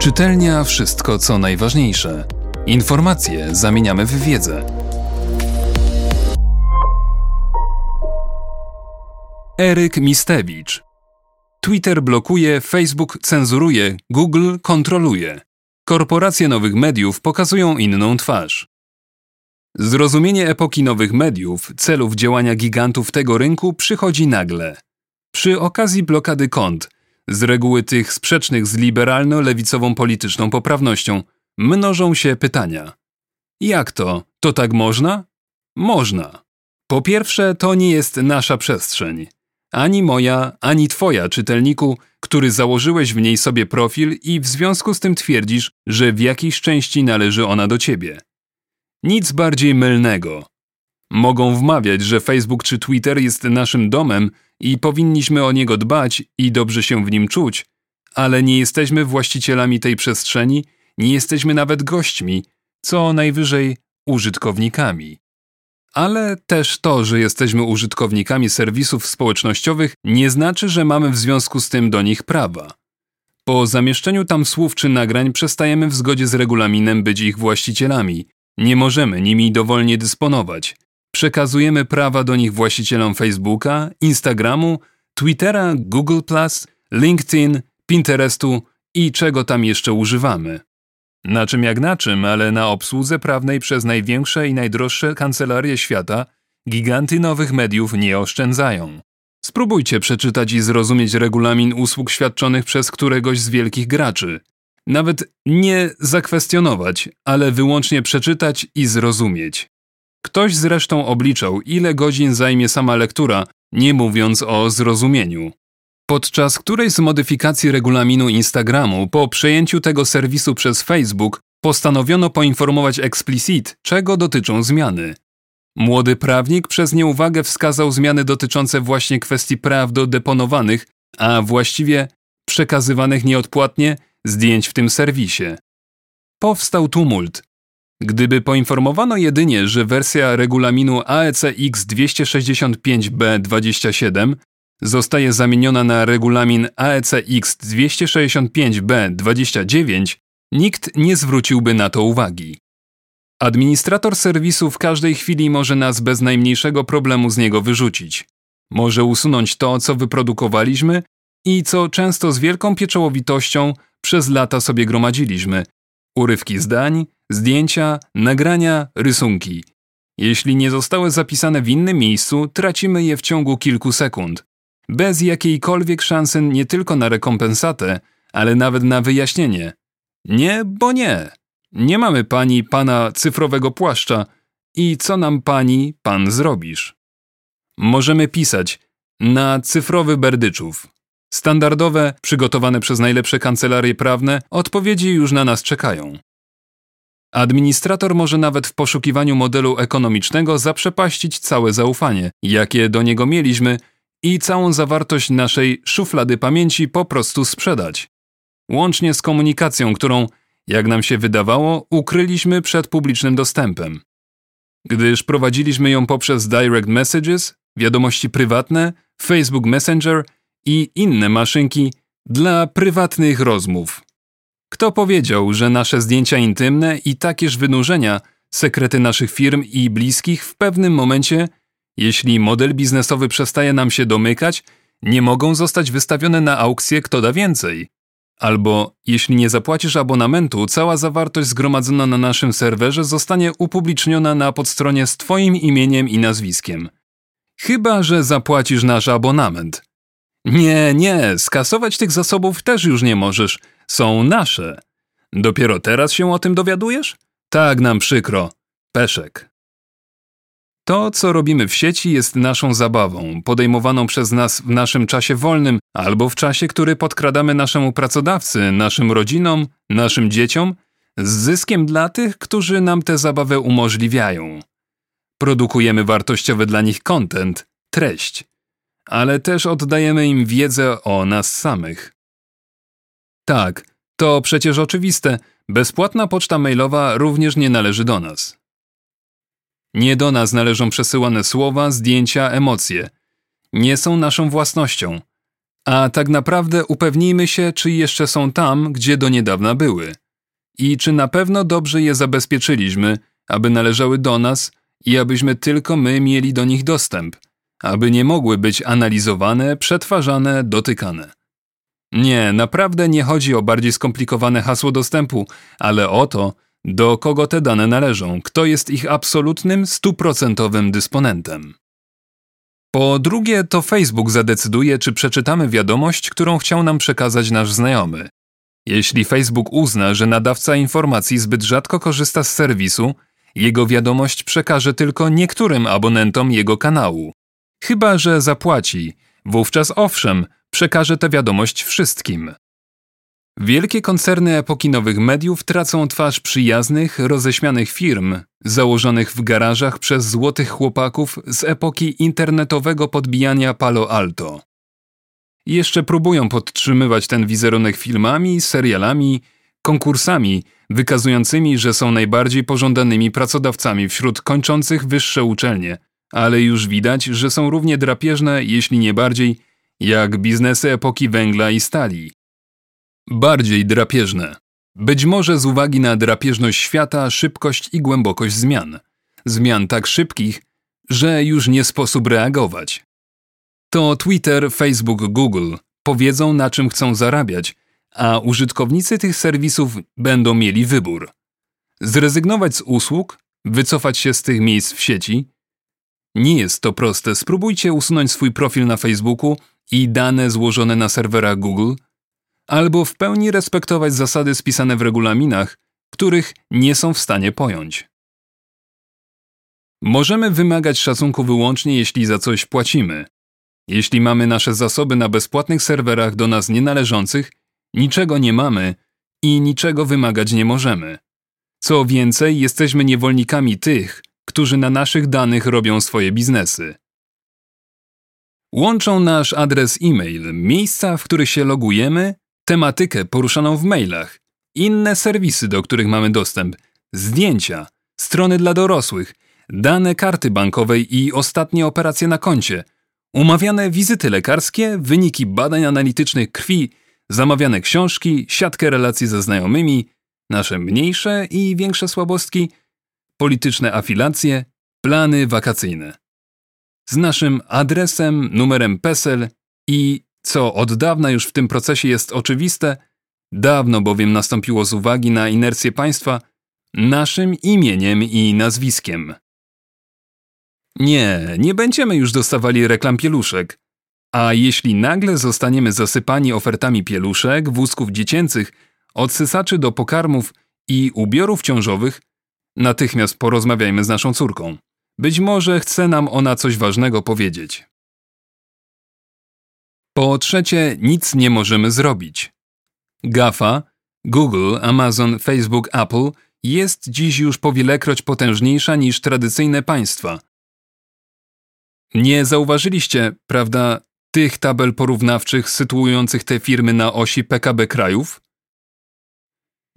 Czytelnia wszystko, co najważniejsze. Informacje zamieniamy w wiedzę. Eryk Mistewicz. Twitter blokuje, Facebook cenzuruje, Google kontroluje. Korporacje nowych mediów pokazują inną twarz. Zrozumienie epoki nowych mediów, celów działania gigantów tego rynku przychodzi nagle. Przy okazji blokady kont, z reguły tych sprzecznych z liberalno-lewicową polityczną poprawnością, mnożą się pytania. Jak to? To tak można? Można. Po pierwsze, to nie jest nasza przestrzeń. Ani moja, ani twoja, czytelniku, który założyłeś w niej sobie profil i w związku z tym twierdzisz, że w jakiejś części należy ona do ciebie. Nic bardziej mylnego. Mogą wmawiać, że Facebook czy Twitter jest naszym domem i powinniśmy o niego dbać i dobrze się w nim czuć, ale nie jesteśmy właścicielami tej przestrzeni, nie jesteśmy nawet gośćmi, co najwyżej użytkownikami. Ale też to, że jesteśmy użytkownikami serwisów społecznościowych, nie znaczy, że mamy w związku z tym do nich prawa. Po zamieszczeniu tam słów czy nagrań przestajemy w zgodzie z regulaminem być ich właścicielami. Nie możemy nimi dowolnie dysponować. Przekazujemy prawa do nich właścicielom Facebooka, Instagramu, Twittera, Google, LinkedIn, Pinterestu i czego tam jeszcze używamy. Na czym jak na czym, ale na obsłudze prawnej przez największe i najdroższe kancelarie świata giganty nowych mediów nie oszczędzają. Spróbujcie przeczytać i zrozumieć regulamin usług świadczonych przez któregoś z wielkich graczy. Nawet nie zakwestionować, ale wyłącznie przeczytać i zrozumieć. Ktoś zresztą obliczał, ile godzin zajmie sama lektura, nie mówiąc o zrozumieniu. Podczas którejś z modyfikacji regulaminu Instagramu po przejęciu tego serwisu przez Facebook postanowiono poinformować explicit, czego dotyczą zmiany. Młody prawnik przez nieuwagę wskazał zmiany dotyczące właśnie kwestii praw do deponowanych, a właściwie przekazywanych nieodpłatnie zdjęć w tym serwisie. Powstał tumult. Gdyby poinformowano jedynie, że wersja regulaminu AECX 265b27 zostaje zamieniona na regulamin AECX 265b29, nikt nie zwróciłby na to uwagi. Administrator serwisu w każdej chwili może nas bez najmniejszego problemu z niego wyrzucić. Może usunąć to, co wyprodukowaliśmy i co często z wielką pieczołowitością przez lata sobie gromadziliśmy. Urywki zdań, zdjęcia, nagrania, rysunki. Jeśli nie zostały zapisane w innym miejscu, tracimy je w ciągu kilku sekund bez jakiejkolwiek szansy nie tylko na rekompensatę, ale nawet na wyjaśnienie. Nie, bo nie. Nie mamy pani pana cyfrowego płaszcza i co nam pani pan zrobisz? Możemy pisać na cyfrowy berdyczów. Standardowe, przygotowane przez najlepsze kancelarie prawne, odpowiedzi już na nas czekają. Administrator może nawet w poszukiwaniu modelu ekonomicznego zaprzepaścić całe zaufanie, jakie do niego mieliśmy i całą zawartość naszej szuflady pamięci po prostu sprzedać. Łącznie z komunikacją, którą, jak nam się wydawało, ukryliśmy przed publicznym dostępem. Gdyż prowadziliśmy ją poprzez direct messages, wiadomości prywatne, Facebook Messenger i inne maszynki dla prywatnych rozmów. Kto powiedział, że nasze zdjęcia intymne i takież wynurzenia, sekrety naszych firm i bliskich w pewnym momencie jeśli model biznesowy przestaje nam się domykać, nie mogą zostać wystawione na aukcję kto da więcej. Albo jeśli nie zapłacisz abonamentu, cała zawartość zgromadzona na naszym serwerze zostanie upubliczniona na podstronie z Twoim imieniem i nazwiskiem. Chyba, że zapłacisz nasz abonament. Nie, nie, skasować tych zasobów też już nie możesz. Są nasze. Dopiero teraz się o tym dowiadujesz? Tak nam przykro. Peszek. To, co robimy w sieci, jest naszą zabawą, podejmowaną przez nas w naszym czasie wolnym albo w czasie, który podkradamy naszemu pracodawcy, naszym rodzinom, naszym dzieciom, z zyskiem dla tych, którzy nam tę zabawę umożliwiają. Produkujemy wartościowy dla nich content, treść, ale też oddajemy im wiedzę o nas samych. Tak, to przecież oczywiste, bezpłatna poczta mailowa również nie należy do nas. Nie do nas należą przesyłane słowa, zdjęcia, emocje. Nie są naszą własnością. A tak naprawdę upewnijmy się, czy jeszcze są tam, gdzie do niedawna były. I czy na pewno dobrze je zabezpieczyliśmy, aby należały do nas i abyśmy tylko my mieli do nich dostęp, aby nie mogły być analizowane, przetwarzane, dotykane. Nie, naprawdę nie chodzi o bardziej skomplikowane hasło dostępu, ale o to, do kogo te dane należą, kto jest ich absolutnym, stuprocentowym dysponentem. Po drugie, to Facebook zadecyduje, czy przeczytamy wiadomość, którą chciał nam przekazać nasz znajomy. Jeśli Facebook uzna, że nadawca informacji zbyt rzadko korzysta z serwisu, jego wiadomość przekaże tylko niektórym abonentom jego kanału. Chyba, że zapłaci, wówczas owszem, przekaże tę wiadomość wszystkim. Wielkie koncerny epoki nowych mediów tracą twarz przyjaznych, roześmianych firm, założonych w garażach przez złotych chłopaków z epoki internetowego podbijania Palo Alto. Jeszcze próbują podtrzymywać ten wizerunek filmami, serialami, konkursami wykazującymi, że są najbardziej pożądanymi pracodawcami wśród kończących wyższe uczelnie, ale już widać, że są równie drapieżne, jeśli nie bardziej, jak biznesy epoki węgla i stali. Bardziej drapieżne. Być może z uwagi na drapieżność świata, szybkość i głębokość zmian. Zmian tak szybkich, że już nie sposób reagować. To Twitter, Facebook, Google powiedzą, na czym chcą zarabiać, a użytkownicy tych serwisów będą mieli wybór. Zrezygnować z usług, wycofać się z tych miejsc w sieci. Nie jest to proste. Spróbujcie usunąć swój profil na Facebooku i dane złożone na serwerach Google, albo w pełni respektować zasady spisane w regulaminach, których nie są w stanie pojąć. Możemy wymagać szacunku wyłącznie, jeśli za coś płacimy. Jeśli mamy nasze zasoby na bezpłatnych serwerach do nas nienależących, niczego nie mamy i niczego wymagać nie możemy. Co więcej, jesteśmy niewolnikami tych, którzy na naszych danych robią swoje biznesy. Łączą nasz adres e-mail, miejsca, w których się logujemy, tematykę poruszaną w mailach, inne serwisy, do których mamy dostęp, zdjęcia, strony dla dorosłych, dane karty bankowej i ostatnie operacje na koncie, umawiane wizyty lekarskie, wyniki badań analitycznych krwi, zamawiane książki, siatkę relacji ze znajomymi, nasze mniejsze i większe słabostki, polityczne afilacje, plany wakacyjne. Z naszym adresem, numerem PESEL i, co od dawna już w tym procesie jest oczywiste, dawno bowiem nastąpiło z uwagi na inercję państwa, naszym imieniem i nazwiskiem. Nie, nie będziemy już dostawali reklam pieluszek. A jeśli nagle zostaniemy zasypani ofertami pieluszek, wózków dziecięcych, odsysaczy do pokarmów i ubiorów ciążowych, natychmiast porozmawiajmy z naszą córką. Być może chce nam ona coś ważnego powiedzieć. Po trzecie, nic nie możemy zrobić. GAFA, Google, Amazon, Facebook, Apple jest dziś już powielekroć potężniejsza niż tradycyjne państwa. Nie zauważyliście, prawda, tych tabel porównawczych sytuujących te firmy na osi PKB krajów?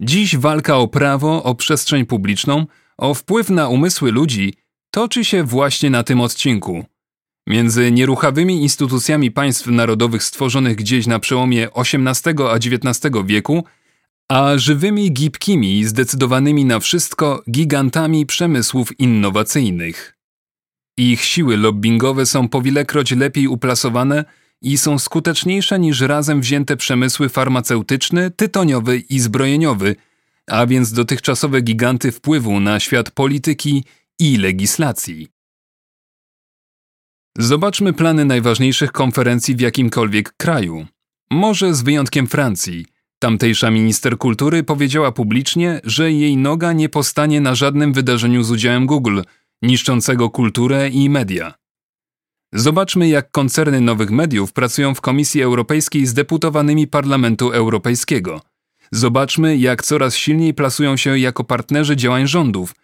Dziś walka o prawo, o przestrzeń publiczną, o wpływ na umysły ludzi toczy się właśnie na tym odcinku. Między nieruchawymi instytucjami państw narodowych stworzonych gdzieś na przełomie XVIII a XIX wieku, a żywymi, gibkimi zdecydowanymi na wszystko gigantami przemysłów innowacyjnych. Ich siły lobbingowe są powilekroć lepiej uplasowane i są skuteczniejsze niż razem wzięte przemysły farmaceutyczny, tytoniowy i zbrojeniowy, a więc dotychczasowe giganty wpływu na świat polityki i legislacji. Zobaczmy plany najważniejszych konferencji w jakimkolwiek kraju. Może z wyjątkiem Francji. Tamtejsza minister kultury powiedziała publicznie, że jej noga nie postanie na żadnym wydarzeniu z udziałem Google – niszczącego kulturę i media. Zobaczmy, jak koncerny nowych mediów pracują w Komisji Europejskiej z deputowanymi Parlamentu Europejskiego. Zobaczmy, jak coraz silniej plasują się jako partnerzy działań rządów,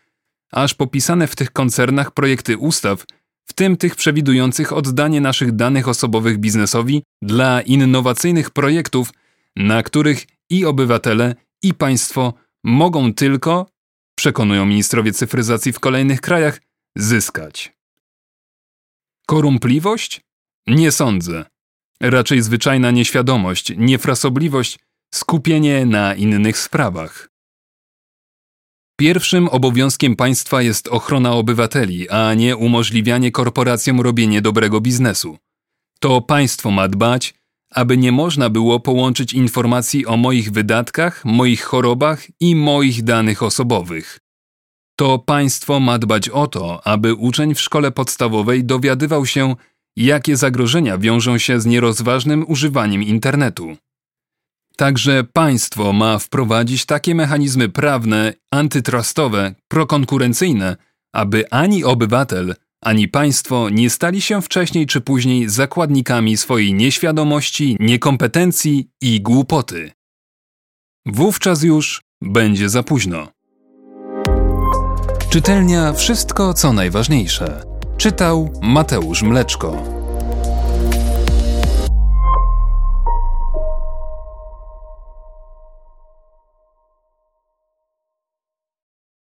aż popisane w tych koncernach projekty ustaw, w tym tych przewidujących oddanie naszych danych osobowych biznesowi dla innowacyjnych projektów, na których i obywatele, i państwo mogą tylko, przekonują ministrowie cyfryzacji w kolejnych krajach, zyskać. Korumpliwość? Nie sądzę. raczej zwyczajna nieświadomość, niefrasobliwość, skupienie na innych sprawach. Pierwszym obowiązkiem państwa jest ochrona obywateli, a nie umożliwianie korporacjom robienie dobrego biznesu. To państwo ma dbać, aby nie można było połączyć informacji o moich wydatkach, moich chorobach i moich danych osobowych. To państwo ma dbać o to, aby uczeń w szkole podstawowej dowiadywał się, jakie zagrożenia wiążą się z nierozważnym używaniem internetu. Także państwo ma wprowadzić takie mechanizmy prawne, antytrustowe, prokonkurencyjne, aby ani obywatel, ani państwo nie stali się wcześniej czy później zakładnikami swojej nieświadomości, niekompetencji i głupoty. Wówczas już będzie za późno. Czytelnia Wszystko co najważniejsze. Czytał Mateusz Mleczko.